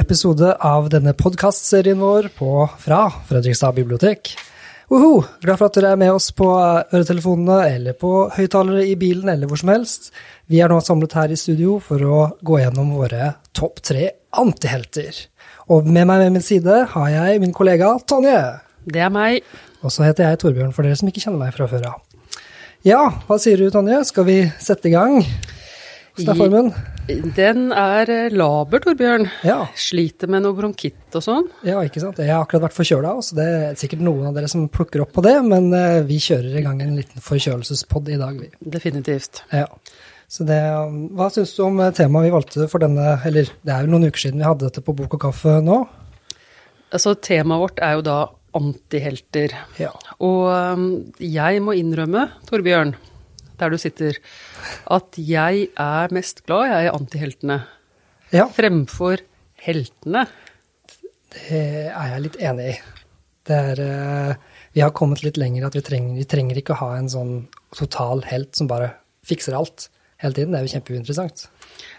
episode av denne podkastserien vår på, fra Fredrikstad bibliotek. Uhu, Glad for at dere er med oss på øretelefonene eller på høyttalere i bilen eller hvor som helst. Vi er nå samlet her i studio for å gå gjennom våre topp tre antihelter. Og med meg ved min side har jeg min kollega Tonje. Det er meg. Og så heter jeg Torbjørn, for dere som ikke kjenner meg fra før av. Ja, hva sier du, Tonje? Skal vi sette i gang? Hvordan er formen? Den er eh, laber, Torbjørn. Ja. Sliter med noe bronkitt og sånn. Ja, ikke sant. Jeg har akkurat vært forkjøla, så det er sikkert noen av dere som plukker opp på det, men eh, vi kjører i gang en liten forkjølelsespod i dag, vi. Definitivt. Ja. Så det, hva syns du om eh, temaet vi valgte for denne, eller det er jo noen uker siden vi hadde dette på Bok og kaffe nå? Altså, temaet vårt er jo da antihelter. Ja. Og um, jeg må innrømme, Torbjørn, der du sitter, at jeg er mest glad jeg er i antiheltene. Ja, Fremfor heltene. det er jeg litt enig i. Det er, eh, vi har kommet litt lenger at vi trenger, vi trenger ikke å ha en sånn total helt som bare fikser alt hele tiden. Det er jo kjempeuinteressant.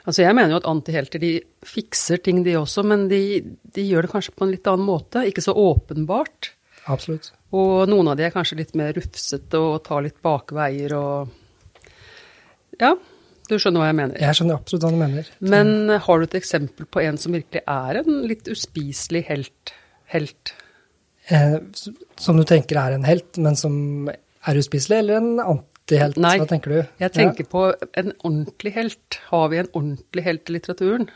Altså, jeg mener jo at antihelter de fikser ting, de også, men de, de gjør det kanskje på en litt annen måte. Ikke så åpenbart. Absolutt. Og noen av de er kanskje litt mer rufsete og tar litt bakveier og Ja, du skjønner hva jeg mener. Jeg skjønner absolutt hva du mener. Men eh, har du et eksempel på en som virkelig er en litt uspiselig helt? helt? Eh, som du tenker er en helt, men som er uspiselig, eller en antihelt? Nei, Hva tenker du? Jeg tenker på en ordentlig helt. Har vi en ordentlig helt i litteraturen?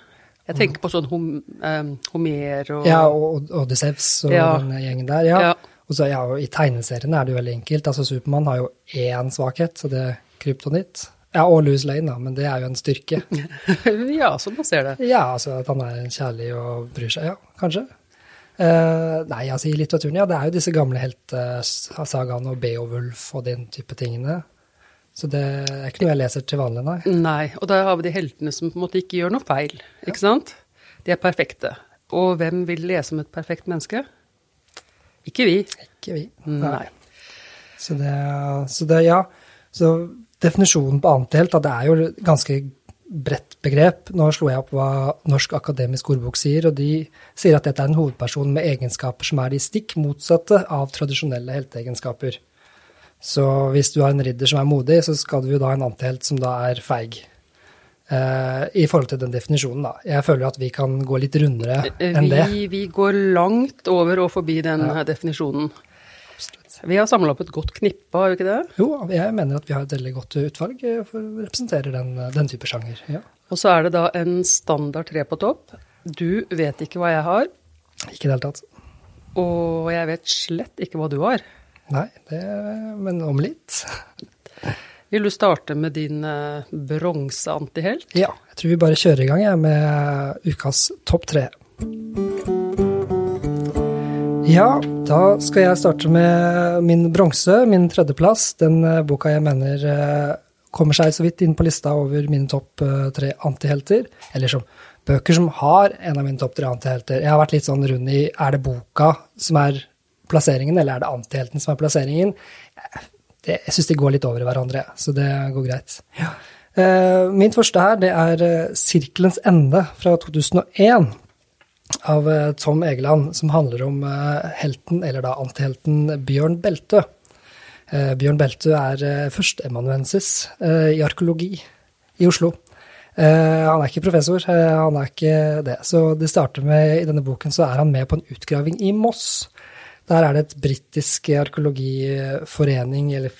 Jeg tenker på sånn hom, eh, Homer og Ja, og og Odyssevs og Ja. den gjengen der. Ja. Ja. Og så, ja, og I tegneseriene er det jo veldig enkelt. altså Supermann har jo én svakhet, så det er kryptonitt. Ja, og Louis Lane, da, men det er jo en styrke. ja, sånn man ser det. Ja, altså at han er kjærlig og bryr seg. Ja, kanskje. Eh, nei, altså i litteraturen, ja, det er jo disse gamle heltesagaene og Beowulf og den type tingene. Så det er ikke noe jeg leser til vanlig, nei. Nei, og da har vi de heltene som på en måte ikke gjør noe feil, ikke sant? De er perfekte. Og hvem vil lese om et perfekt menneske? Ikke vi. Ikke vi. Nei. Så det, så det ja. Så definisjonen på da, det er jo et ganske bredt begrep. Nå slo jeg opp hva Norsk akademisk ordbok sier, og de sier at dette er en hovedperson med egenskaper som er de stikk motsatte av tradisjonelle helteegenskaper. Så hvis du har en ridder som er modig, så skal du jo da ha en antihelt som da er feig. Uh, I forhold til den definisjonen, da. Jeg føler at vi kan gå litt rundere enn det. Vi, vi går langt over og forbi den ja. definisjonen. Vi har samla opp et godt knippe, har vi ikke det? Jo, jeg mener at vi har et veldig godt utvalg eh, for å representere den, den type sjanger. Ja. Og så er det da en standard tre på topp. Du vet ikke hva jeg har, Ikke i det hele tatt. og jeg vet slett ikke hva du har. Nei, det, men om litt. Vil du starte med din uh, bronseantihelt? Ja, jeg tror vi bare kjører i gang jeg, med ukas topp tre. Ja, da skal jeg starte med min bronse, min tredjeplass. Den eh, boka jeg mener eh, kommer seg så vidt inn på lista over mine topp eh, tre antihelter. Eller som bøker som har en av mine topp tre antihelter. Jeg har vært litt sånn rund i er det boka som er plasseringen, eller er det antihelten som er plasseringen? Det, jeg syns de går litt over i hverandre, så det går greit. Ja. Min første her, det er 'Sirkelens ende' fra 2001 av eh, Tom Egeland, som handler om eh, helten, eller da antihelten, Bjørn Beltø. Eh, Bjørn Beltø er førsteamanuensis i arkeologi i Oslo. Han er ikke professor, han er ikke det. Så det starter med, i denne boken så er han med på en utgraving i Moss. Der er det et britisk arkeologiforening eller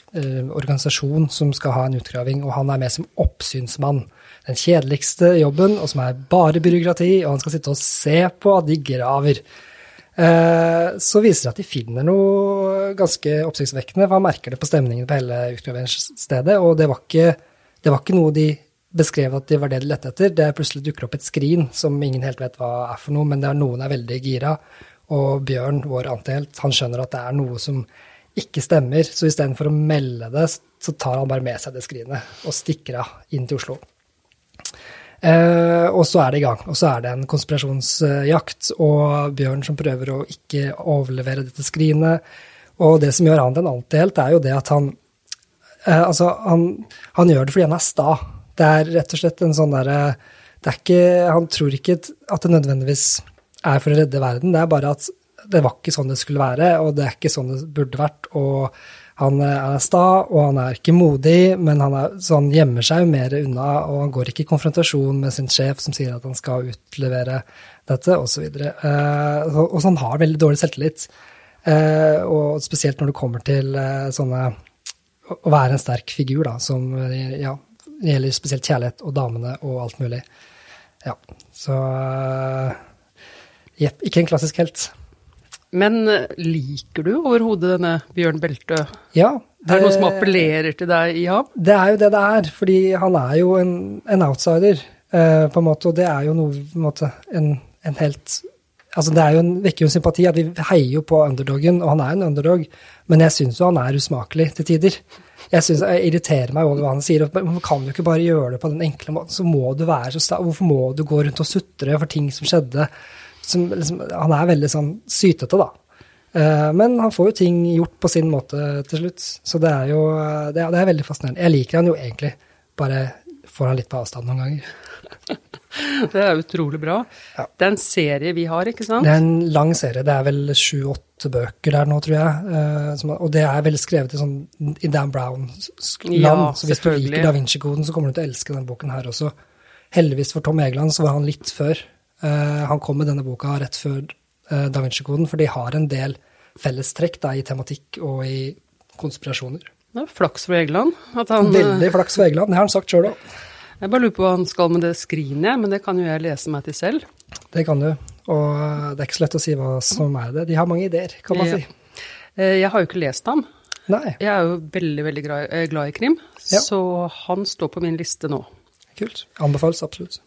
organisasjon som skal ha en utgraving, og han er med som oppsynsmann. Den kjedeligste jobben, og som er bare byråkrati, og han skal sitte og se på at de graver. Eh, så viser det at de finner noe ganske oppsiktsvekkende, for han merker det på stemningen på hele utgraveringsstedet, og det var ikke, det var ikke noe de beskrev at det var det de lette etter. Det plutselig dukker opp et skrin som ingen helt vet hva er for noe, men det er noen er veldig gira. Og Bjørn, vår antihelt, han skjønner at det er noe som ikke stemmer, så istedenfor å melde det, så tar han bare med seg det skrinet og stikker av inn til Oslo. Eh, og så er det i gang. Og så er det en konspirasjonsjakt, og Bjørn som prøver å ikke overlevere dette skrinet. Og det som gjør han til en antihelt, er jo det at han eh, Altså, han, han gjør det fordi han er sta. Det er rett og slett en sånn derre det er ikke, Han tror ikke at det nødvendigvis er for å redde verden, det er bare at det var ikke sånn det skulle være, og det er ikke sånn det burde vært. og han er sta, og han er ikke modig, men han, er, så han gjemmer seg jo mer unna, og han går ikke i konfrontasjon med sin sjef som sier at han skal utlevere dette, osv. Uh, og så han har veldig dårlig selvtillit. Uh, og spesielt når det kommer til uh, sånne Å være en sterk figur, da, som ja, gjelder spesielt kjærlighet og damene og alt mulig. Ja, så Jepp, ikke en klassisk helt. Men liker du overhodet denne Bjørn Beltø? Ja. Det, er det noe som appellerer til deg i ham? Det er jo det det er, fordi han er jo en, en outsider, uh, på en måte, og det er jo noe på en måte en, en helt Altså, det er jo en, vekker jo en sympati at vi heier jo på underdogen, og han er en underdog, men jeg syns jo han er usmakelig til tider. Jeg, synes, jeg irriterer meg over hva han sier. Hvorfor Kan du ikke bare gjøre det på den enkle måten? Så må du være så sta Hvorfor må du gå rundt og sutre for ting som skjedde? Som, liksom, han er veldig sånn sytete, da. Uh, men han får jo ting gjort på sin måte til slutt. Så det er jo det er, det er veldig fascinerende. Jeg liker han jo egentlig, bare får han litt på avstand noen ganger. Det er utrolig bra. Ja. Det er en serie vi har, ikke sant? Det er en lang serie. Det er vel sju-åtte bøker der nå, tror jeg. Uh, og det er vel skrevet i, sånn, i Dan Brown-land. Ja, så hvis du liker Da Vinci-koden, så kommer du til å elske denne boken her også. Heldigvis for Tom Egeland så var han litt før. Uh, han kom med denne boka rett før uh, Da Vinci-koden, for de har en del fellestrekk da, i tematikk og i konspirasjoner. Det er flaks for Egeland. Han, Veldig flaks for Egeland, det har han sagt sjøl òg. Jeg bare lurer på hva han skal med det skrinet, men det kan jo jeg lese meg til selv. Det kan du, og det er ikke så lett å si hva som er det. De har mange ideer, kan man ja. si. Eh, jeg har jo ikke lest ham. Nei. Jeg er jo veldig, veldig eh, glad i krim, ja. så han står på min liste nå. Kult. Anbefales absolutt.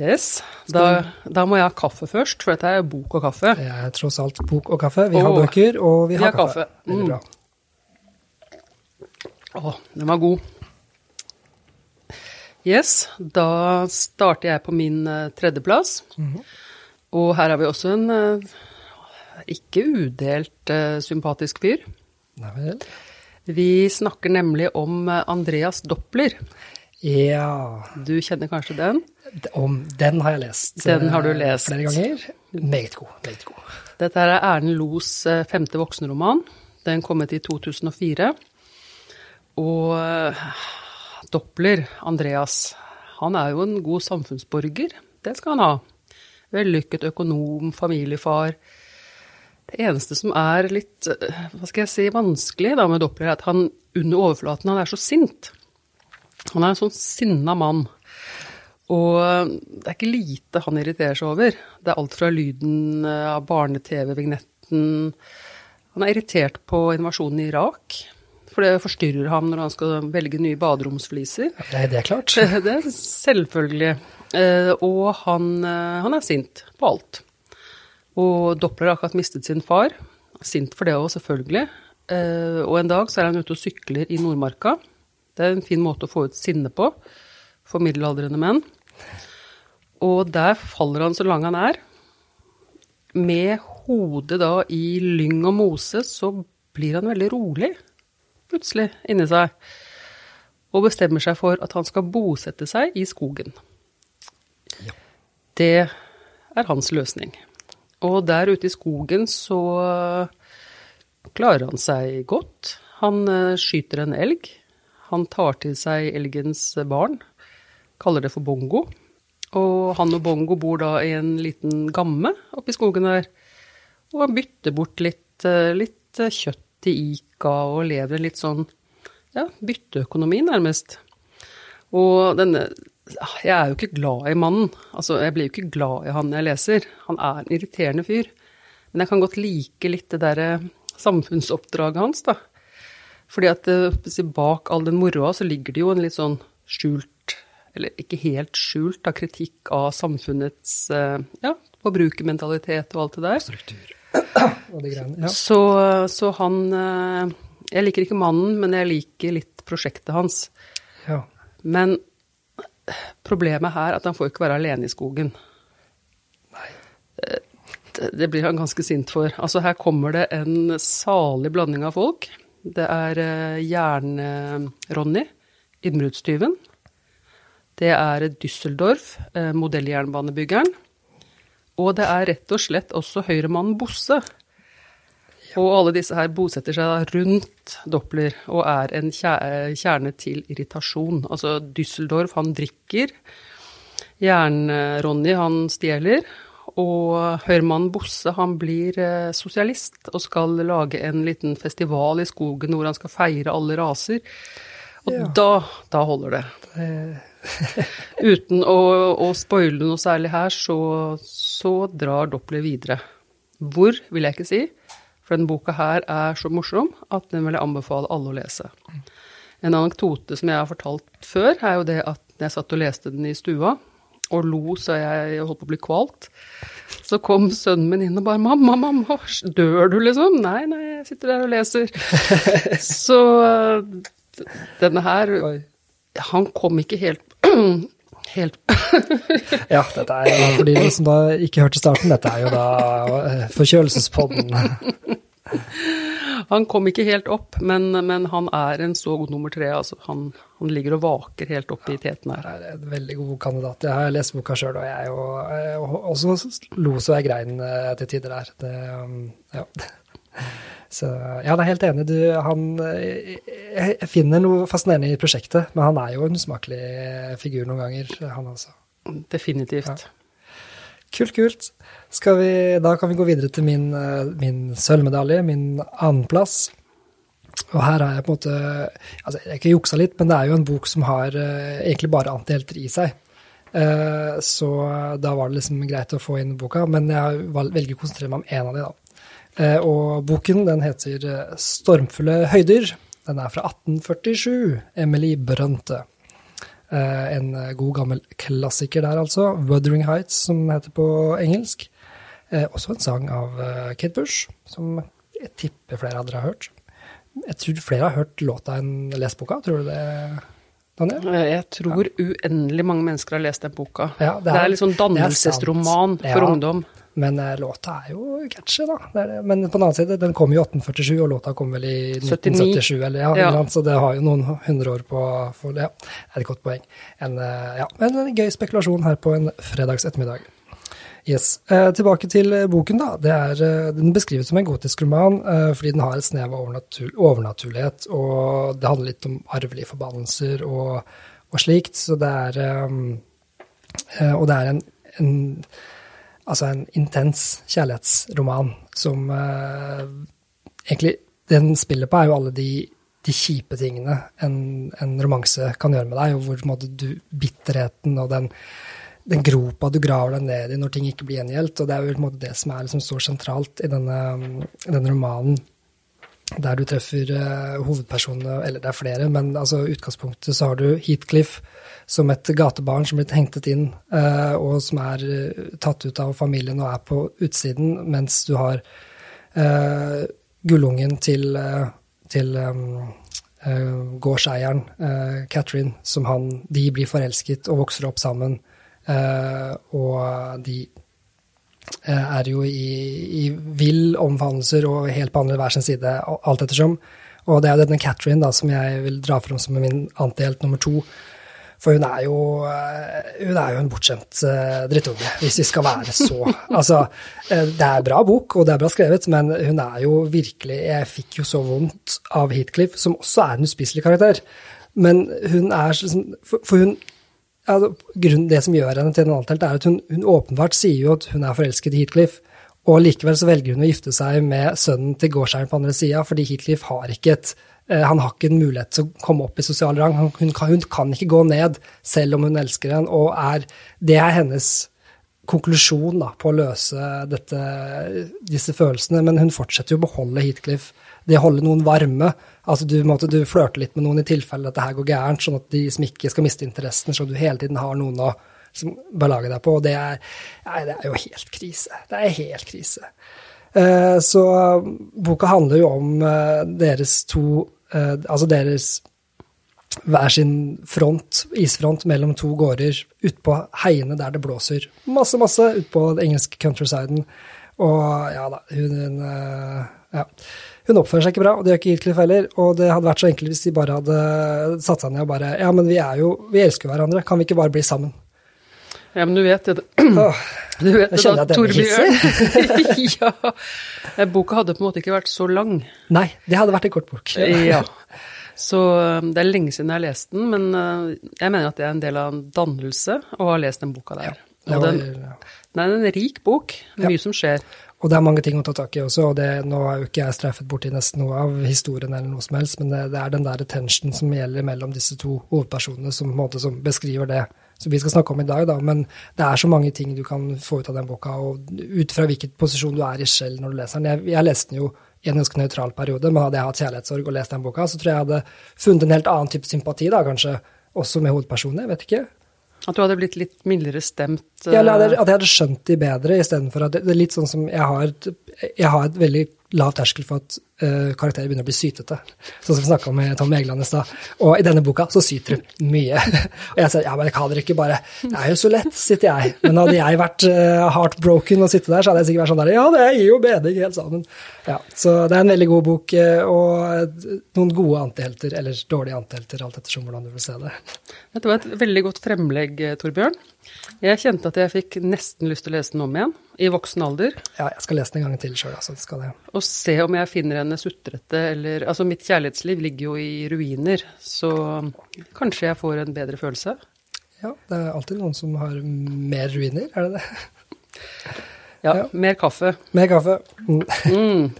Yes. Da, da, må jeg ha kaffe først, for dette er bok og kaffe. Det er tross alt bok og kaffe. Vi har bøker, og vi har, vi har kaffe. kaffe. Veldig bra. Mm. oh, den var god. Yes, da starter jeg på min uh, tredjeplass. Mm -hmm. Og her har vi også en uh, ikke udelt uh, sympatisk fyr. Nei vel. Vi snakker nemlig om Andreas Doppler. Ja Du kjenner kanskje den? Om, den har jeg lest. Den har du lest. Flere ganger. Meget god. Meget god. Dette er Erlend Los femte voksenroman. Den kom ut i 2004. Og Doppler, Andreas, han er jo en god samfunnsborger. Det skal han ha. Vellykket økonom, familiefar. Det eneste som er litt hva skal jeg si, vanskelig da med Doppler, er at han under overflaten han er så sint. Han er en sånn sinna mann. Og det er ikke lite han irriterer seg over. Det er alt fra lyden av barne-TV-vignetten Han er irritert på invasjonen i Irak. For det forstyrrer ham når han skal velge nye baderomsfliser. Nei, det er klart. Det er selvfølgelig. Eh, og han, eh, han er sint på alt. Og Doppler har akkurat mistet sin far. Sint for det òg, selvfølgelig. Eh, og en dag så er han ute og sykler i Nordmarka. Det er en fin måte å få ut sinne på for middelaldrende menn. Og der faller han så lang han er. Med hodet da i lyng og mose, så blir han veldig rolig plutselig inni seg og bestemmer seg for at han skal bosette seg i skogen. Ja. Det er hans løsning. Og der ute i skogen så klarer han seg godt. Han eh, skyter en elg. Han tar til seg elgens barn, kaller det for bongo. Og han og bongo bor da i en liten gamme oppi skogen der. Og han bytter bort litt, eh, litt kjøtt til Ica og lever litt sånn ja, bytteøkonomi, nærmest. Og denne Jeg er jo ikke glad i mannen. Altså, jeg blir jo ikke glad i han jeg leser. Han er en irriterende fyr. Men jeg kan godt like litt det derre samfunnsoppdraget hans, da. Fordi at eh, bak all den moroa så ligger det jo en litt sånn skjult, eller ikke helt skjult, da, kritikk av samfunnets eh, ja, forbrukermentalitet og alt det der. Struktur og de greiene. Ja. Så, så, han eh, Jeg liker ikke mannen, men jeg liker litt prosjektet hans. Ja. Men problemet her er at han får ikke være alene i skogen. Nei. Det blir han ganske sint for. Altså, her kommer det en salig blanding av folk. Det er uh, Jern-Ronny, innbruddstyven. det er Düsseldorf, eh, modelljernbanebyggeren. Og det er rett og slett også høyremannen Bosse. Og alle disse her bosetter seg rundt Doppler og er en kjerne til irritasjon. Altså Düsseldorf, han drikker. Jern-Ronny, han stjeler. Og Herman Bosse, han blir eh, sosialist og skal lage en liten festival i skogen hvor han skal feire alle raser. Og ja. da, da holder det. Uten å, å, spoile noe særlig her, så, så drar Doppler videre. Hvor, vil jeg ikke si, for denne boka her er så morsom at den vil jeg anbefale alle å lese. En anekdote som jeg har fortalt før, er jo det at jeg satt og leste den i stua, og lo så jeg holdt på å bli kvalt, så kom sønnen min inn og bare 'Mamma, mamma, dør du', liksom? 'Nei, nei, jeg sitter der og leser'. så denne her Han kom ikke helt Helt Ja, dette er jo for de som da ikke hørte starten, dette er jo da eh, forkjølelsespodden. Han kom ikke helt opp, men, men, han er en så god nummer tre. Altså, han, han, ligger og vaker helt opp i teten her. Han er en veldig god kandidat. Jeg har lest boka sjøl, og jeg jo, også lo så jeg grein eh, til tider der. Det, um, ja. Så ja, jeg er helt enig. Du, han, jeg finner noe fascinerende i prosjektet, men han er jo en usmakelig figur noen ganger, han altså. Definitivt. Ja. Kult, kult. Vi, da kan vi gå videre til min, min sølvmedalje, min annenplass. Og her har jeg på en måte altså Jeg har ikke juksa litt, men det er jo en bok som har uh, egentlig bare antihelter i seg. Uh, så da var det liksom greit å få inn boka, men jeg velger å konsentrere meg om én av de da. Eh, og boken den heter eh, 'Stormfulle høyder'. Den er fra 1847. Emily Brønte. Eh, en god, gammel klassiker der, altså. 'Wuthering Heights', som heter på engelsk. Også en sang av Kate Bush, som jeg tipper flere av dere har hørt. Jeg tror flere har hørt låta enn lest boka. Tror du det, Daniel? Jeg tror ja. uendelig mange mennesker har lest den boka. Ja, det, er, det er litt sånn dannelsesroman for ja. ungdom. Men låta er jo catchy, da. Men på den annen side, den kom i 1847, og låta kom vel i 1977, eller, ja. så det har jo noen hundre år på for det. Er et godt poeng. En, ja, men en gøy spekulasjon her på en fredags ettermiddag. Yes. Eh, tilbake til boken, da. Er, eh, den beskrives som en gotisk roman eh, fordi den har et snev av overnatur overnaturlighet, og det handler litt om arvelige forbannelser og, og slikt. Så det er um, Og det er en, en altså en intens kjærlighetsroman som egentlig Den spiller på, er jo alle de, de kjipe tingene en, en, romanse kan gjøre med deg, og hvor måte, du, bitterheten og den, den, gropa du graver deg ned i når ting ikke blir gjengjeldt. Og det er jo måte, det som er liksom så sentralt i denne, denne romanen der du treffer uh, hovedpersonene, eller det er flere, men altså utgangspunktet så har du Heathcliff som et gatebarn som blitt hentet inn, uh, og som er uh, tatt ut av familien og er på utsiden, mens du har gullungen til, til um, gårdseieren, Catherine, som han De blir forelsket og vokser opp sammen, og de Eh, er jo i, i vill omfavnelser og helt på andre hver sin side, alt ettersom. Og det er jo denne Catherine da, som jeg vil dra fram som min antihelt nummer to. For hun er jo, eh, hun er jo en bortskjemt drittunge, hvis vi skal være så Altså, det er bra bok, og det er bra skrevet, men hun er jo virkelig Jeg fikk jo så vondt av Heathcliff, som også er en uspiselig karakter. Men hun er for hun ja, grunnen, Det som gjør henne til en antelt, er at hun, hun, åpenbart sier jo at hun er forelsket i Heathcliff, og likevel så velger hun å gifte seg med sønnen til gårdseieren på andre sida, fordi Heathcliff har ikke et eh, han har ikke en mulighet til å komme opp i sosial rang. Hun, kan, hun kan, ikke gå ned, selv om hun elsker en, og er, det er hennes konklusjon da, på å løse dette, disse følelsene. Men hun fortsetter jo å beholde Heathcliff det å holde noen varme. Altså du, måtte, du flørter litt med noen i tilfelle dette her går gærent, sånn at de som ikke skal miste interessen, så du hele tiden har noen å liksom, belage deg på. Og det er, nei, det er jo helt krise. Det er helt krise. Eh, så boka handler jo om eh, deres to eh, Altså deres hver sin front, isfront mellom to gårder utpå heiene der det blåser masse, masse, utpå den engelske countrysiden. Og ja da, hun, hun ja. Hun oppfører seg ikke bra, og det gjør ikke Heathcliff heller. Og det hadde vært så enkelt hvis de bare hadde satt seg ned og bare Ja, men vi er jo Vi elsker hverandre, kan vi ikke bare bli sammen? Ja, men du vet det Du vet det da, Torbjørn. ja. Boka hadde på en måte ikke vært så lang. nei, det hadde vært en kort bok. Ja. Så um, det er lenge siden jeg har lest den, men uh, jeg mener at det er en del av en dannelse å ha lest den boka der. Det Og var, den, den er en rik bok, Ja. mye som skjer. Og det er mange ting å ta tak i også, og det, nå har jo ikke jeg streifet borti nesten noe av historien eller noe som helst, men det, det er den der tensionen som gjelder mellom disse to hovedpersonene som, måte, som beskriver det som vi skal snakke om i dag, da. Men det er så mange ting du kan få ut av den boka, og ut fra hvilken posisjon du er i selv når du leser den. Jeg, jeg leste den jo i en ganske nøytral periode, men hadde jeg hatt kjærlighetssorg og lest den boka, så tror jeg jeg hadde funnet en helt annen type sympati, da, kanskje, også med hovedpersonen. Jeg vet ikke. At du hadde blitt litt mildere stemt. Ja, eller at uh, jeg- at jeg hadde skjønt de bedre, istedenfor at det, det er litt sånn som jeg har, jeg har et veldig lav terskel for at eh, karakterer begynner å bli sytete. Sånn som vi snakka med Tom Egeland i stad. Og i denne boka så syter hun mye. og jeg sier ja, men kan dere ikke bare Det er jo så lett, sitter jeg. Men hadde jeg vært uh, heartbroken og sittet der, så hadde jeg sikkert vært sånn der ja, det gir jo mening helt sammen. Ja, så det er en veldig god bok, eh, og noen gode antihelter, eller dårlige antihelter, alt ettersom hvordan du vil se det. Dette var et veldig godt fremlegg, Torbjørn. Jeg kjente at jeg fikk nesten lyst til å lese den om igjen, i voksen alder. Ja, jeg skal lese den en gang til sjøl, altså. Skal det. Og se om jeg finner henne sutrete, eller Altså, mitt kjærlighetsliv ligger jo i ruiner, så kanskje jeg får en bedre følelse. Ja, det er alltid noen som har mer ruiner, er det det? Ja, Ja. mer kaffe. Mer kaffe. Mm. Mm.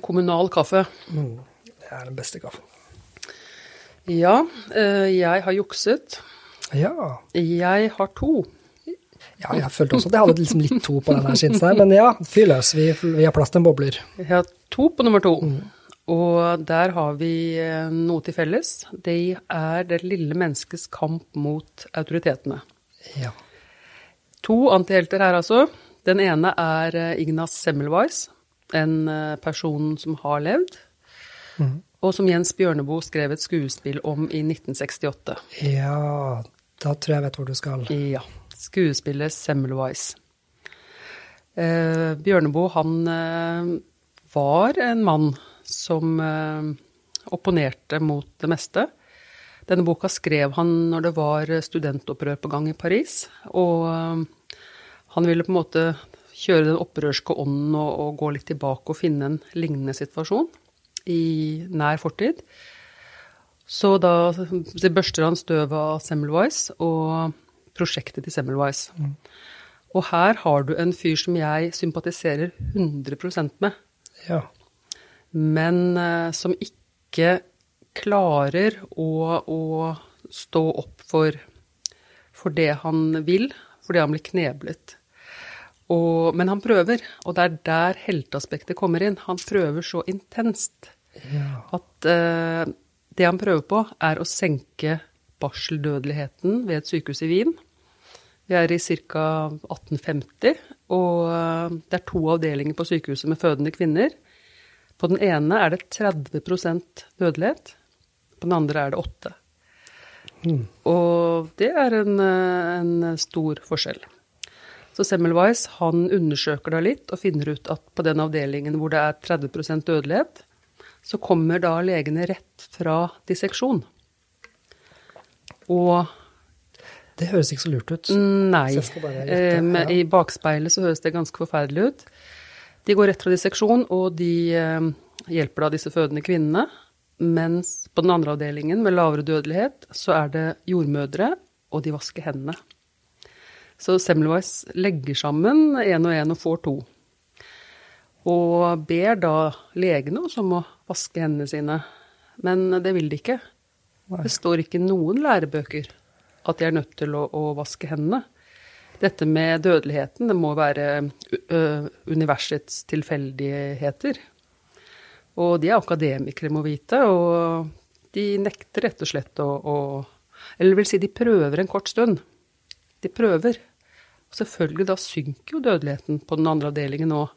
Kommunal kaffe. Det er den beste kaffen. Ja, eh, jeg har jukset. Ja. Jeg har to. Ja, jeg følte også at jeg hadde liksom litt to på den her skinsen her, men ja, fyr løs. Vi, vi har plass til en bobler. Ja, har to på nummer to. Og der har vi eh, noe til felles. Det er det lille menneskets kamp mot autoritetene. Ja. To antihelter her, altså. Den ene er Ignas Semmelweis, en eh, person som har levd, og som Jens Bjørneboe skrev et skuespill om i 1968. ja, da tror jeg jeg vet hvor du skal. Ja. Skuespillet Semmelweis. Eh, Bjørneboe, han eh, var en mann som eh, opponerte mot det meste. Denne boka skrev han når det var studentopprør på gang i Paris. Og eh, han ville på en måte kjøre den opprørske ånden og, og gå litt tilbake og finne en lignende situasjon i nær fortid. Så da det børster han støvet av Semmelweis og prosjektet til Semmelweis. Og her har du en fyr som jeg sympatiserer 100% med, Ja. men uh, som ikke klarer å, å stå opp for, for det han vil, fordi han blir kneblet. Og, men han prøver, og det er der helteaspektet kommer inn. Han prøver så intenst ja. at uh, det han prøver på, er å senke barseldødeligheten ved et sykehus i Wien. Vi er i ca. 1850, og eh, det er to avdelinger på sykehuset med fødende kvinner. På den ene er det 30% dødelighet, på den andre er det 8 Og det er en, eh, en stor forskjell. Så Semmelweis han undersøker da litt og finner ut at på den avdelingen hvor det er 30% dødelighet, så kommer da legene rett fra disseksjon. Og Det høres ikke så lurt ut. nei, Så skal bare eh, i bakspeilet så høres det ganske forferdelig ut. De går rett fra disseksjon, og de eh, hjelper da disse fødende kvinnene. Mens på den andre avdelingen med lavere dødelighet, så er det jordmødre, og de vasker hendene. Så Semmelweis legger sammen én og én og får to. Og ber da legene også om å vaske hendene sine. Men det vil de ikke. Det står ikke noen lærebøker at de er nødt til å, å vaske hendene. Dette med dødeligheten, det må være universets tilfeldigheter. Og de er akademikere, må vite, og de nekter rett og slett å, å Eller vil si, de prøver en kort stund. De prøver. Og selvfølgelig, da synker jo dødeligheten på den andre avdelingen òg.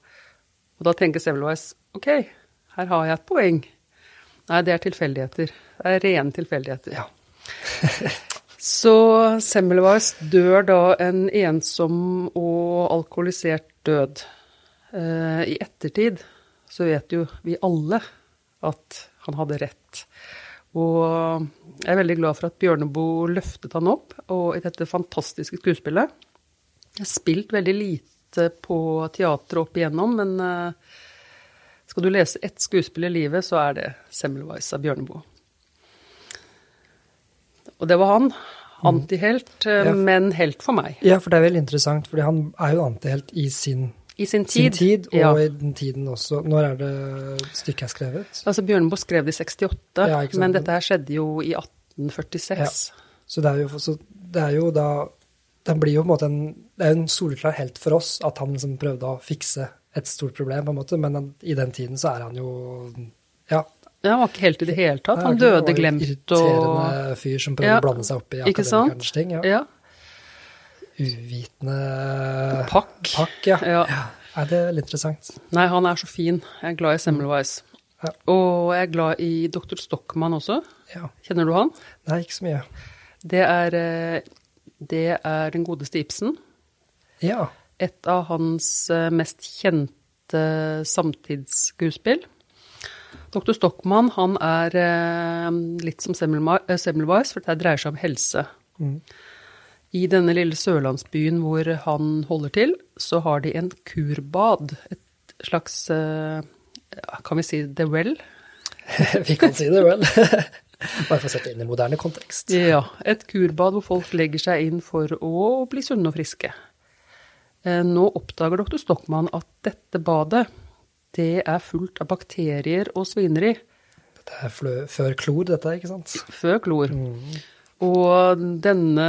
Og da tenker Semmelweis ok, her har jeg et poeng. Nei, det er tilfeldigheter. Det er rene tilfeldigheter. Ja. Så Semmelweis dør da en ensom og alkoholisert død. Eh, I ettertid så vet jo vi alle at han hadde rett. Og jeg er veldig glad for at Bjørneboe løftet han opp, og i dette fantastiske skuespillet. Jeg har spilt veldig lite på teatret opp igjennom, men eh, skal du lese ett skuespill i livet, så er det 'Semmelweis' av Bjørneboe. Og det var han. Antihelt, mm. Men helt for meg. Ja, for det er veldig interessant, fordi han er jo antihelt i sin, I sin sin tid. tid, og ja. i den tiden også. Når er det stykket er skrevet? Altså Bjørneboe skrev det i 68, Ja, men dette her skjedde jo i 1846. Så det er jo, så det er jo da Den blir jo på en måte en Det er jo en soleklar helt for oss at han liksom prøvde å fikse et stort problem, på en måte, men i den tiden så er han jo Ja. Ja, han var ikke helt i det hele tatt. Han døde glemt og Irriterende fyr som prøver Ja, å blande seg opp i akademikernes ting. Ja. Ja. Uvitende Pakk. Pakk, ja. ja. Nei, det er veldig interessant. Nei, han er så fin. Jeg er glad i Semmelweis. Ja. Og jeg er glad i Dr. Stockmann også. Ja. Kjenner du han? Nei, ikke så mye. Det er, eh, det er den godeste Ibsen. Ja. Et av hans eh, mest kjente samtidsskuespill. Dr. Stockmann han er eh, litt som eh, Semmelweis, for det dreier seg om helse. Mm. I denne lille sørlandsbyen hvor han holder til, så har de en kurbad. Et slags eh, Kan vi si The Well? Vi kan si det Well. Bare for å sette det inn i moderne kontekst. Ja. Et kurbad hvor folk legger seg inn for å bli sunne og friske. Eh, Nå oppdager dr. Stockmann at dette badet, det er fullt av bakterier og svineri. Det er før klor, dette, ikke sant? Før klor. Og denne,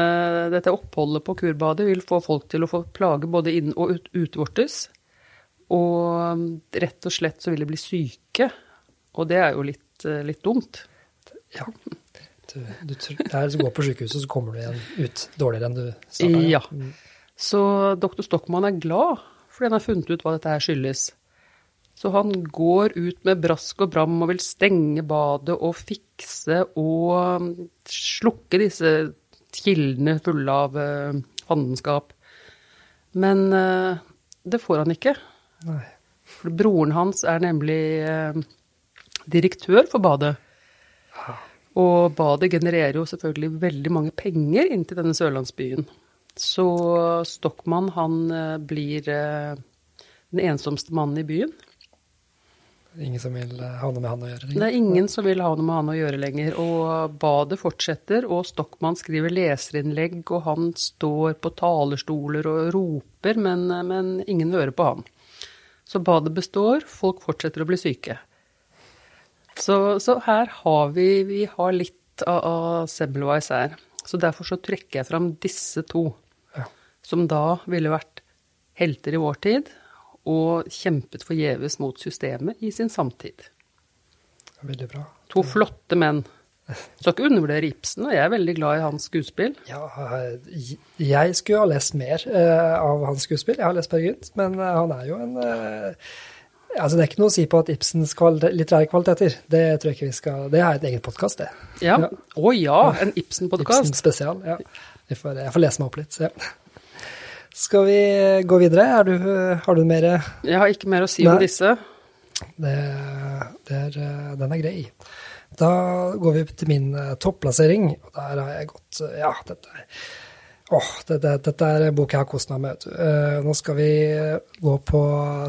dette oppholdet på kurbadet vil få folk til å få plage både inn- og ut, utvortes. Og rett og slett så vil de bli syke. Og det er jo litt, litt dumt. Ja. Du, du, er, så går på sykehuset, så kommer du igjen ut dårligere enn du starta. Ja. Så dr. Stockmann er glad fordi han har funnet ut hva dette her skyldes. Så han går ut med brask og bram og vil stenge badet og fikse og um, slukke disse kildene fulle av uh, fandenskap. Men eh, det får han ikke. Nei. For broren hans er nemlig eh, direktør for badet. Og badet genererer jo selvfølgelig veldig mange penger inn til denne sørlandsbyen. Så Stockmann, han blir den ensomste mannen i byen. Ingen som vil eh, ha noe med han å gjøre? lenger? Det er ingen som vil ha noe med han å gjøre lenger. Og badet fortsetter, og Stockmann skriver leserinnlegg, og han står på talerstoler og roper, men, men ingen hører på han. Så badet består, folk fortsetter å bli syke. Så, så her har vi, vi har litt av, av Semmelweis her. Så derfor så trekker jeg fram disse to, Ja. som da ville vært helter i vår tid, og kjempet forgjeves mot systemet i sin samtid. Veldig bra. To flotte menn. Skal ikke undervurdere Ibsen, og jeg er veldig glad i hans skuespill. Ja, jeg skulle ha lest mer eh, av hans skuespill. Jeg har lest Per Gynt, men eh, han er jo en eh, Altså, det er ikke noe å si på at Ibsens litterære kvaliteter. Det tror jeg ikke vi skal Det er et egen podkast, det. Ja. Ja. Å ja, en Ibsen-podkast. Ibsen spesial. Ja. Jeg får, jeg får lese meg opp litt. Så. Skal vi gå videre? Er du, har du mer Jeg har ikke mer å si om disse. det, det er, Den er grei. Da går vi til min eh, topplassering. og Der har jeg gått eh, Ja, dette er Åh, dette, dette er bok jeg har kost meg med. Eh, Nå skal vi gå på,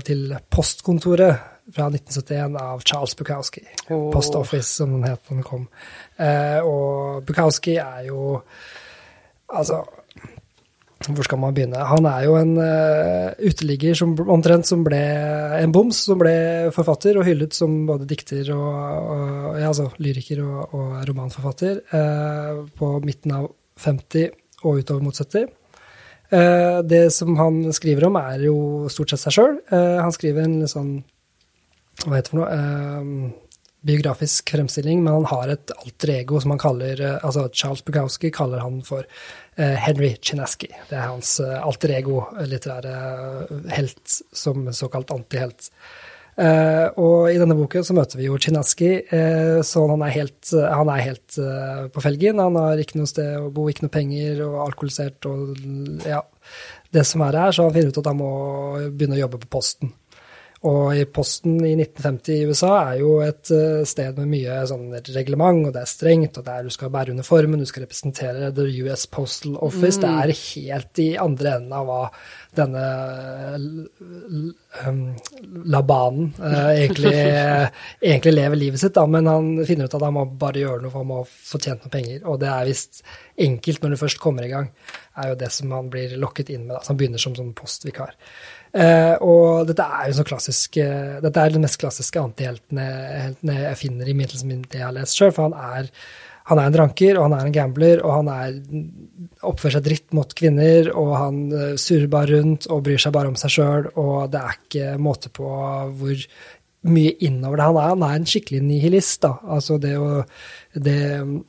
til Postkontoret fra 1971 av Charles Bukowski. Oh. Post Office, som den het da den kom. Og Bukowski er jo Altså hvor skal man begynne? Han er jo en uh, uteligger som omtrent som ble en boms, som ble forfatter og hyllet som både dikter og, og ja, altså lyriker og, og romanforfatter uh, på midten av 50 og utover mot 70. Uh, det som han skriver om, er jo stort sett seg sjøl. han skriver en litt sånn Hva heter det for noe? Biografisk fremstilling, men han har et alter ego som han kaller eh, altså Charles Bukowski kaller han for eh, Henry Chinaski. Det er hans eh, alter ego, litterære helt, som såkalt antihelt. Uh, og i denne boken så møter vi jo Chinaski, uh, så han er helt, uh, han er helt på felgen. Han har ikke noe sted å bo, ikke noe penger, og alkoholisert og ja, det som er her. Så han finner ut at han må begynne å jobbe på Posten. Og i Posten i 1950 i USA er jo et eh, sted med mye sånn reglement, og det er strengt, og det er, du skal bære uniformen, du skal representere The US Postal Office. Mm. Det er helt i andre enden av hva denne um, labanen uh, egentlig, egentlig, lever livet sitt, da. Men han finner ut at han må bare gjøre noe, for han må få tjent noen penger. Og det er visst enkelt når du først kommer i gang, er jo det som han blir lokket inn med. Da. Så han begynner som som postvikar. Uh, og dette er jo så klassisk uh, Dette er den mest klassiske antihelten jeg finner i liksom, det jeg har lest sjøl, for han er, han er en dranker, og han er en gambler, og han er, oppfører seg dritt mot kvinner, og han uh, surrer bare rundt og bryr seg bare om seg sjøl, og det er ikke måte på hvor mye innover det han er. Han er en skikkelig nihilist, da. Altså det, å, det,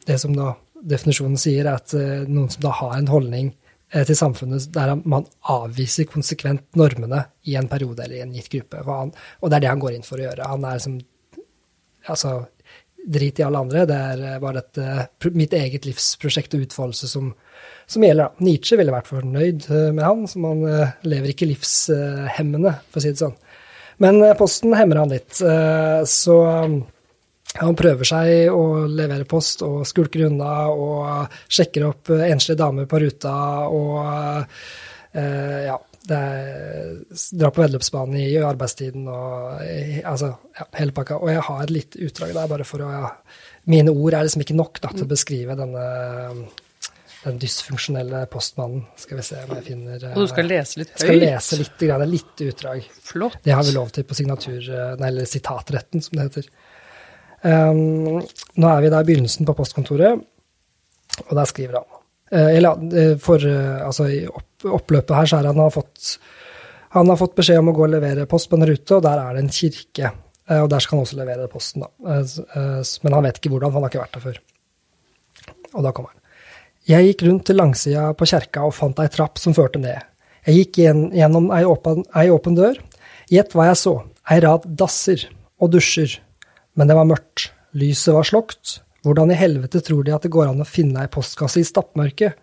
det som da definisjonen sier, er at noen som da har en holdning Eh, til samfunnet der man avviser konsekvent normene i en periode eller i en gitt gruppe. Han, og det er det han går inn for å gjøre. Han er som Altså, drit i alle andre. Det er eh, bare dette mitt eget livsprosjekt og utfoldelse som, som gjelder. Da. Nietzsche ville vært fornøyd eh, med han, så man lever ikke livshemmende, for å si det sånn. Men posten hemmer han litt. Så han prøver seg å levere post og skulker unna og sjekker opp enslige damer på ruta og eh, ja, det drar på veddeløpsbanen i arbeidstiden og altså, ja, hele pakka. Og jeg har et lite utdrag der, bare for å ja, Mine ord er liksom ikke nok da, til å beskrive denne den dysfunksjonelle postmannen. Skal vi se om jeg finner Og du skal lese litt høyt? Skal lese litt, litt utdrag. Flott. Det har vi lov til på signatur, eh, nei, eller sitatretten, som det heter. Um, nå er vi da i begynnelsen på postkontoret, og der skriver han. Uh, eller eh, for uh, altså i opp, oppløpet her så er han har fått han har fått beskjed om å gå og levere post på en rute, og der er det en kirke. Uh, og der skal han også levere posten, da. men han vet ikke hvordan, for han har ikke vært der før. Og da kommer han. Jeg gikk rundt til langsida på kjerka og fant ei trapp som førte ned. Jeg gikk gjennom ei åpen, ei åpen dør. Gjett hva jeg så. Ei rad dasser og dusjer men det var mørkt. Lyset var slokt. Hvordan i helvete tror de at det går an å finne ei postkasse i stappmørket?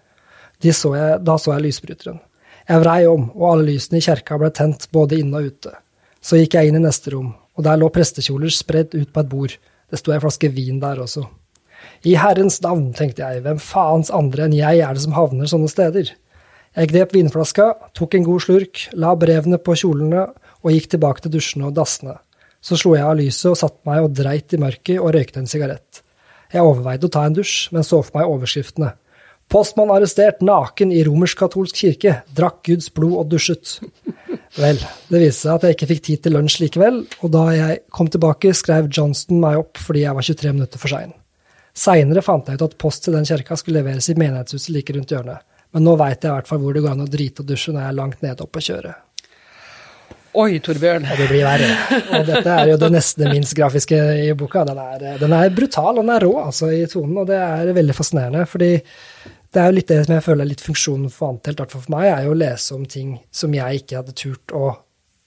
Da så jeg lysbryteren. Jeg vrei om, og alle lysene i kjerka ble tent både inne og ute. Så gikk jeg inn i neste rom, og der lå prestekjoler spredd ut på et bord. Det sto ei flaske vin der også. I Herrens navn, tenkte jeg, hvem faens andre enn jeg er det som havner sånne steder? Jeg grep vinflaska, tok en god slurk, la brevene på kjolene og gikk tilbake til dusjene og dassene. Så slo jeg av lyset og satte meg og dreit i mørket og røykte en sigarett. Jeg overveide å ta en dusj, men så for meg overskriftene. Postmann arrestert naken i romersk-katolsk kirke, drakk Guds blod og dusjet. Vel, det viste seg at jeg ikke fikk tid til lunsj likevel, og da jeg kom tilbake, skrev Johnston meg opp fordi jeg var 23 minutter for sein. Seinere fant jeg ut at post til den kirka skulle leveres i menighetshuset like rundt hjørnet, men nå veit jeg i hvert fall hvor det går an å drite og dusje når jeg er langt nede oppe og kjøre. Oi, Torbjørn. Og det blir verre. Og dette er jo det neste minst grafiske i boka. Den er, den er brutal, og den er rå altså, i tonen, og det er veldig fascinerende. fordi det er jo litt det som jeg føler er litt funksjonen for Antelt, i hvert fall for meg, er jo å lese om ting som jeg ikke hadde turt å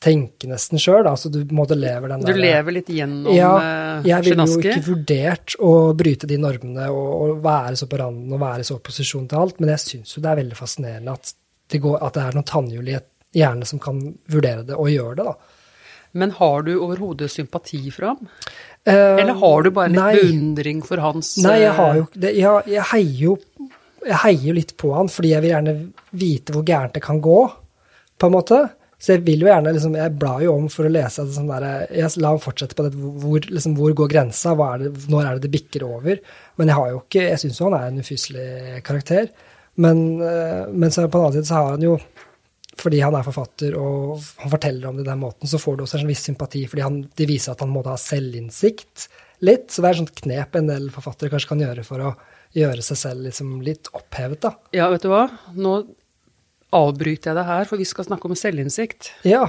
tenke nesten sjøl. Altså du måte, lever den der Du lever litt gjennom ja, eh, Jeg ville jo ikke vurdert å bryte de normene og, og, være så på randen og være så i posisjon til alt, men jeg syns jo det er veldig fascinerende at det, går, at det er noen tannhjul i et hjerne som kan vurdere det og gjøre det, da. Men har du overhodet sympati for ham? Uh, Eller har du bare litt nei. beundring for hans Nei, jeg har jo ikke det. Jeg, jeg, heier jo, jeg heier litt på han fordi jeg vil gjerne vite hvor gærent det kan gå, på en måte. Så jeg vil jo gjerne liksom, Jeg blar jo om for å lese det sånn der, Jeg la ham fortsette på det. Hvor, liksom, hvor går grensa? Er det, når er det det bikker over? Men jeg har jo ikke Jeg syns jo han er en ufyselig karakter. Men, eh, men så på den annen side så har han jo fordi han er forfatter og han forteller om det den måten, så får du også en viss sympati, fordi han, de viser at han må ha selvinnsikt litt. Så det er et sånt knep en del forfattere kanskje kan gjøre for å gjøre seg selv liksom litt opphevet, da. Ja, vet du hva. Nå avbryter jeg det her, for vi skal snakke om selvinnsikt. Ja.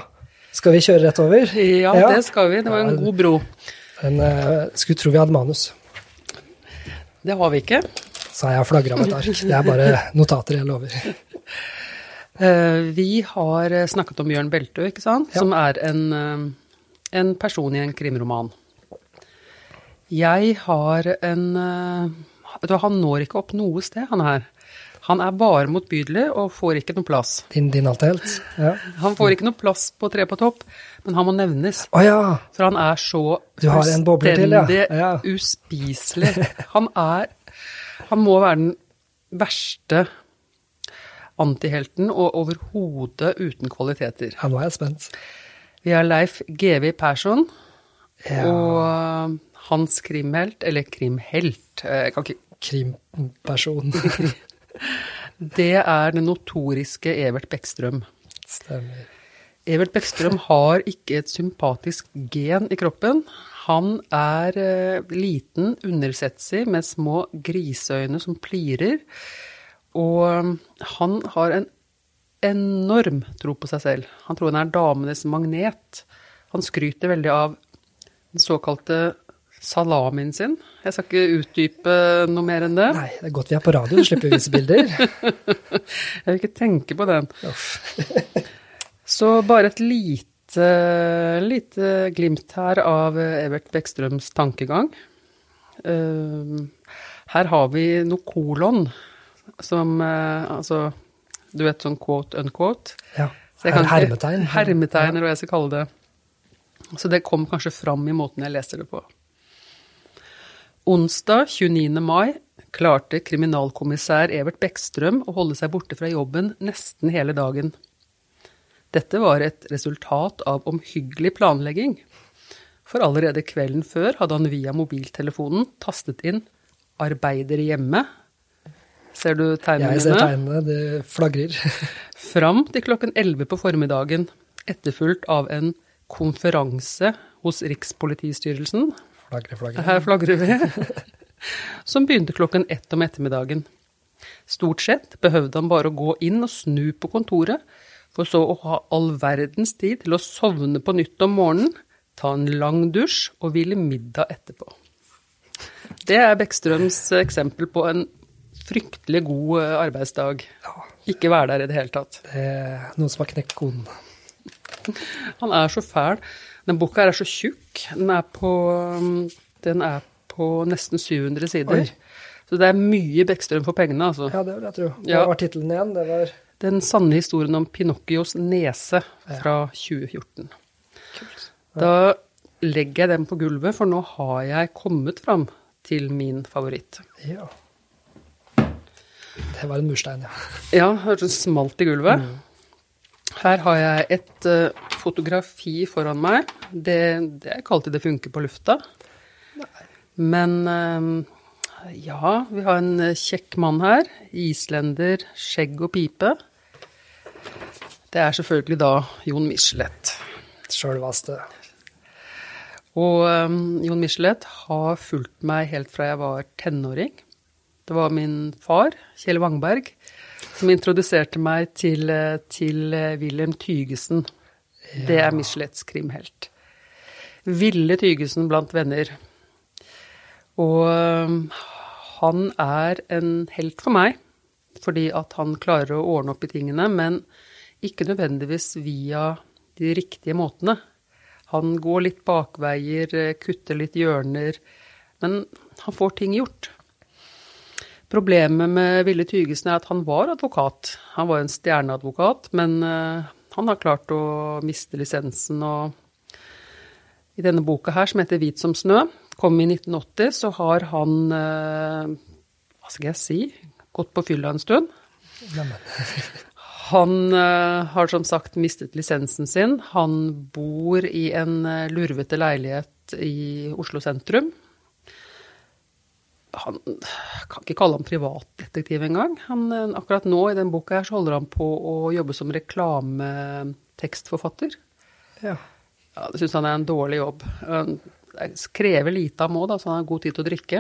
Skal vi kjøre rett over? Ja, ja. det skal vi. Det var en god bro. En, uh, skulle tro vi hadde manus. Det har vi ikke. Så har jeg flagra med et ark. Det er bare notater, jeg lover. Eh, vi har eh, snakket om Bjørn Beltø, ikke sant? Ja. som er en, eh, en, person i en krimroman. Jeg har en du, Han når ikke opp noe sted, han her. Han er bare motbydelig og får ikke noe plass. Din, din helt. Ja. Han får ikke noe plass på Tre på topp, men han må nevnes. Oh, ja! For han er så til, ja. Ja. uspiselig. Han er Han må være den verste antihelten og overhodet uten kvaliteter. ja, nå er jeg spent. Vi har Leif GV Persson Ja. og hans krimhelt, eller krimhelt, eh, jeg kan ikke Krimperson. Det er den notoriske Evert Bekkstrøm. Stemmer. Evert Bekkstrøm har ikke et sympatisk gen i kroppen. Han er eh, liten, undersetsig, med små griseøyne som plirer. Og um, han har en enorm tro på seg selv. Han tror han er damenes magnet. Han skryter veldig av den såkalte salamien sin. Jeg skal ikke utdype noe mer enn det. Nei, det er godt vi er på radio, så slipper vi vise bilder. Jeg vil ikke tenke på den. Så bare et lite, lite glimt her av Evert Bekkstrøms tankegang. Eh, Her har vi noe kolon som eh, Altså, du vet sånn quote unquote? Ja. Hermetegn. Hermetegn, eller hva jeg skal kalle det. Så det kom kanskje fram i måten jeg leste det på. Onsdag 29. mai klarte kriminalkommissær Evert Bekkstrøm å holde seg borte fra jobben nesten hele dagen. Dette var et resultat av omhyggelig planlegging. For allerede kvelden før hadde han via mobiltelefonen tastet inn 'arbeider hjemme'. Ser du tegnene Jeg ser tegnene, det flagrer. Fram til klokken 11 på formiddagen, etterfulgt av en konferanse hos Rikspolitistyrelsen. Flagre, flagre. Her flagrer vi. Som begynte klokken ett om ettermiddagen. Stort sett behøvde han bare å gå inn og snu på kontoret, for så å ha all verdens tid til å sovne på nytt om morgenen, ta en lang dusj og hvile middag etterpå. Det er Bekkstrøms eksempel på en fryktelig god eh, arbeidsdag. Ikke være der i det hele tatt. Det er noen som har knekt koden. Han er så fæl. Den boka her er så tjukk. Den er på, um, den er på nesten 700 sider. Oi. Så det er mye Bekkstrøm for pengene, altså. Ja, det vil jeg tro. Hva Ja. var tittelen igjen? Det var Den sanne historien om Pinocchios nese fra 2014. Da legger jeg den på gulvet, for nå har jeg kommet fram til min favoritt. Ja. Det var en murstein, ja. Ja, hørtes smalt i gulvet. Her har jeg et uh, fotografi foran meg. Det, det er ikke alltid det funker på lufta. Men uh, ja, vi har en eh, kjekk mann her. Islender, skjegg og pipe. Det er selvfølgelig da Jon Michelet. Sjølvaste. Og um, Jon Michelet har fulgt meg helt fra jeg var tenåring. Det var min far, Kjell Wangberg, som introduserte meg til, eh, til eh, Wilhelm Tygesen. Det er Michelets krimhelt. Ville Tygesen blant venner. Og um, han er en helt for meg, fordi at han klarer å ordne opp i tingene, men ikke nødvendigvis via de riktige måtene. Han går litt bakveier, eh, kutter litt hjørner, men han får ting gjort. Problemet med Ville Tygesen er at han var advokat. Han var en stjerneadvokat, men eh, han har klart å miste lisensen. Og i denne boka her, som heter Hvit som snø, kom i 1980, så har han eh, Hva skal jeg si? Gått på fylla en stund. Han eh, har som sagt mistet lisensen sin. Han bor i en lurvete leilighet i Oslo sentrum. Han kan ikke kalle ham privatdetektiv engang. Han, eh, akkurat nå i den boka her så holder han på å jobbe som reklametekstforfatter. Ja. Ja, det syns han er en dårlig jobb. Han krever lite av da, så han har god tid til å drikke.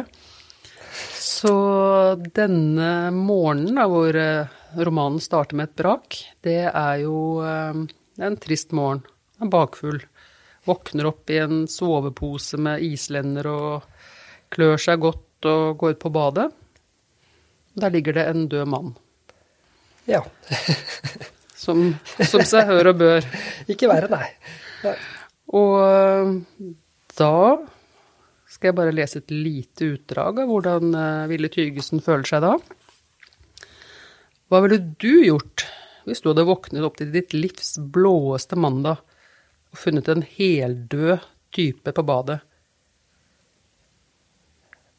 Så denne morgenen, da, hvor eh, romanen starter med et brak, det er jo eh, det er en trist morgen. Han er bakfull. Våkner opp i en sovepose med islender og klør seg godt og går ut på badet. Der ligger det en død mann, ja. som, som seg hør og bør. Ikke verre, nei. nei. Og øh, da skal jeg bare lese et lite utdrag av hvordan Ville Tygesen føler seg da. Hva ville du gjort hvis du hadde våknet opp til ditt livs blåeste mandag og funnet en heldød type på badet?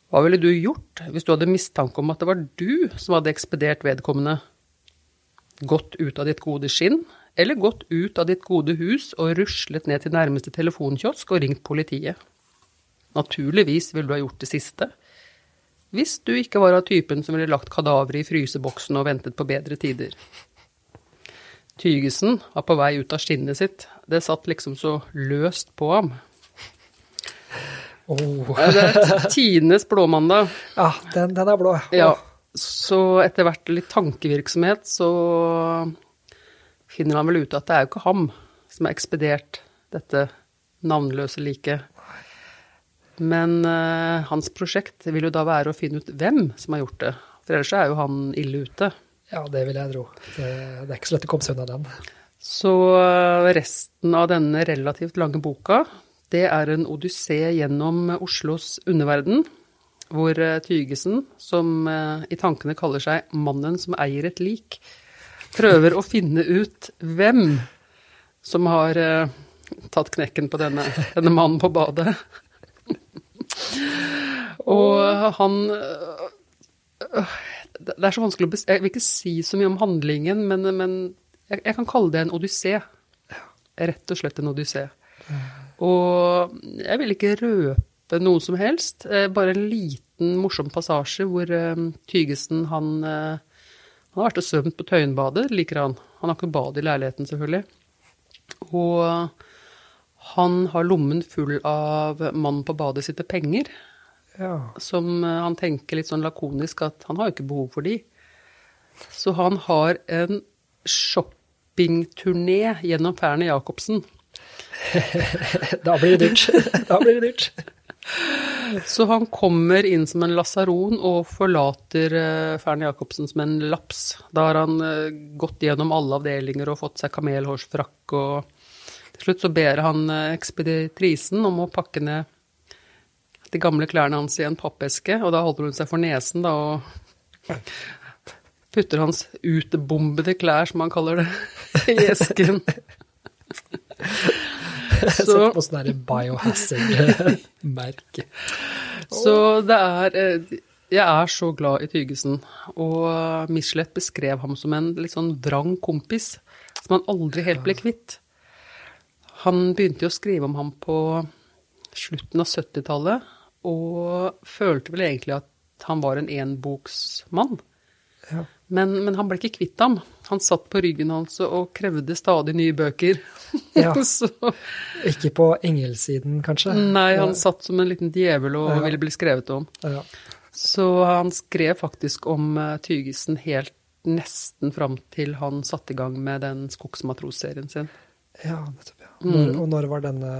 Hva ville du gjort hvis du hadde mistanke om at det var du som hadde ekspedert vedkommende? Gått ut av ditt gode skinn, eller gått ut av ditt gode hus og ruslet ned til nærmeste telefonkiosk og ringt politiet? Naturligvis ville du ha gjort det siste. Hvis du ikke var av typen som ville lagt kadaveret i fryseboksen og ventet på bedre tider. Tygesen var på vei ut av skinnet sitt. Det satt liksom så løst på ham. Oh. Det er tidenes blåmandag. Ja, den, den er blå. Ja, så etter hvert litt tankevirksomhet så finner han vel ut at det er jo ikke ham som har ekspedert dette navnløse liket. Men uh, hans prosjekt vil jo da være å finne ut hvem som har gjort det. For ellers er jo han ille ute. Ja, det vil jeg tro. Det, det er ikke så lett å komme seg unna den. Så uh, resten av denne relativt lange boka, det er en odyssé gjennom Oslos underverden, hvor uh, Tygesen, som i tankene kaller seg 'mannen som eier et lik', prøver å finne ut hvem som har tatt knekken på denne, denne mannen på badet. Og han Det er så vanskelig å beskrive Jeg vil ikke si så mye om handlingen, men, men jeg, jeg, kan kalle det en odyssé. Rett og slett en odyssé. Og jeg vil ikke røpe noe som helst. Eh, bare en liten morsom passasje hvor uh, Tygesen han, uh, han har vært og svømt på Tøyenbadet, liker han. Han har ikke bad i leiligheten, selvfølgelig. Og han har lommen full av mannen på badet sitt penger. Ja. Som eh, han tenker litt sånn lakonisk at han har jo ikke behov for de. Så han har en shoppingturné gjennom Ferne Jacobsen. Da blir det dyrt. da blir det dyrt. Så han kommer inn som en lasaron og forlater uh, Fernet Jacobsen som en laps. Da har han uh, gått gjennom alle avdelinger og fått seg kamelhårsfrakk og til slutt så ber han eh, ekspeditrisen om å pakke ned de gamle klærne hans i en pappeske, og da holder hun seg for nesen da, og putter hans utbombede klær, som han kaller det, i esken. Så på sånn biohazard-merke. Så det er eh, Jeg er så glad i Tygesen, og Michelet beskrev ham som en litt sånn vrang kompis som han aldri helt ble kvitt. Han begynte jo å skrive om ham på slutten av 70-tallet, og følte vel egentlig at han var en enboksmann. Ja. Men, men, han ble ikke kvitt ham. Han satt på ryggen hans og krevde stadig nye bøker. Ja. ikke på engelsiden, kanskje? Nei, han ja. satt som en liten djevel og ja. ville bli skrevet om. Så han skrev faktisk om uh, Tygesen helt nesten fram til han satte i gang med den Skogsmatros-serien sin. Ja, nettopp. Mm. Når, og når var denne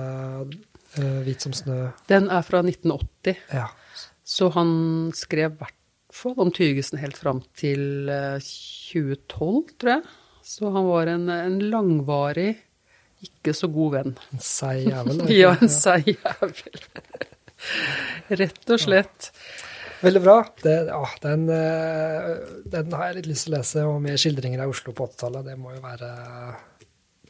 uh, Hvit som snø? Den er fra 1980. Ja. Så han skrev hvert fall om Tygesen helt fram til uh, 2012, tror jeg. Så han var en, en langvarig, ikke så god venn. En seig jævel? ja, en seig jævel. Rett og slett. Veldig bra. Det, ja, den, eh, den, har jeg litt lyst til å lese, og med skildringer av Oslo på 80-tallet. Det må jo være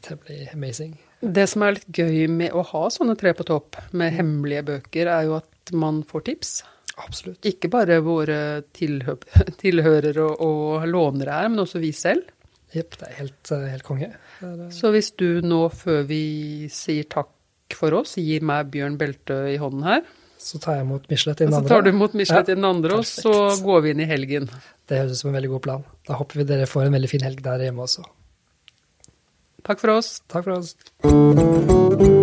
temmelig amazing. Det som er litt gøy med å ha sånne tre på topp med hemmelige bøker, er jo at man får tips. Absolutt. Ikke bare våre tilhø tilhørere og, og, lånere er, men også vi selv. Jepp, det er helt, eh, helt konge. Det Så hvis du nå, før vi sier takk for oss, gir meg Bjørn Beltø i hånden her Så tar jeg imot Michelet i den andre. Så tar du imot Michelet ja, i den andre, og så går vi inn i helgen. Det høres ut som en veldig god plan. Da håper vi dere får en veldig fin helg der hjemme også. Takk for oss. Takk for oss.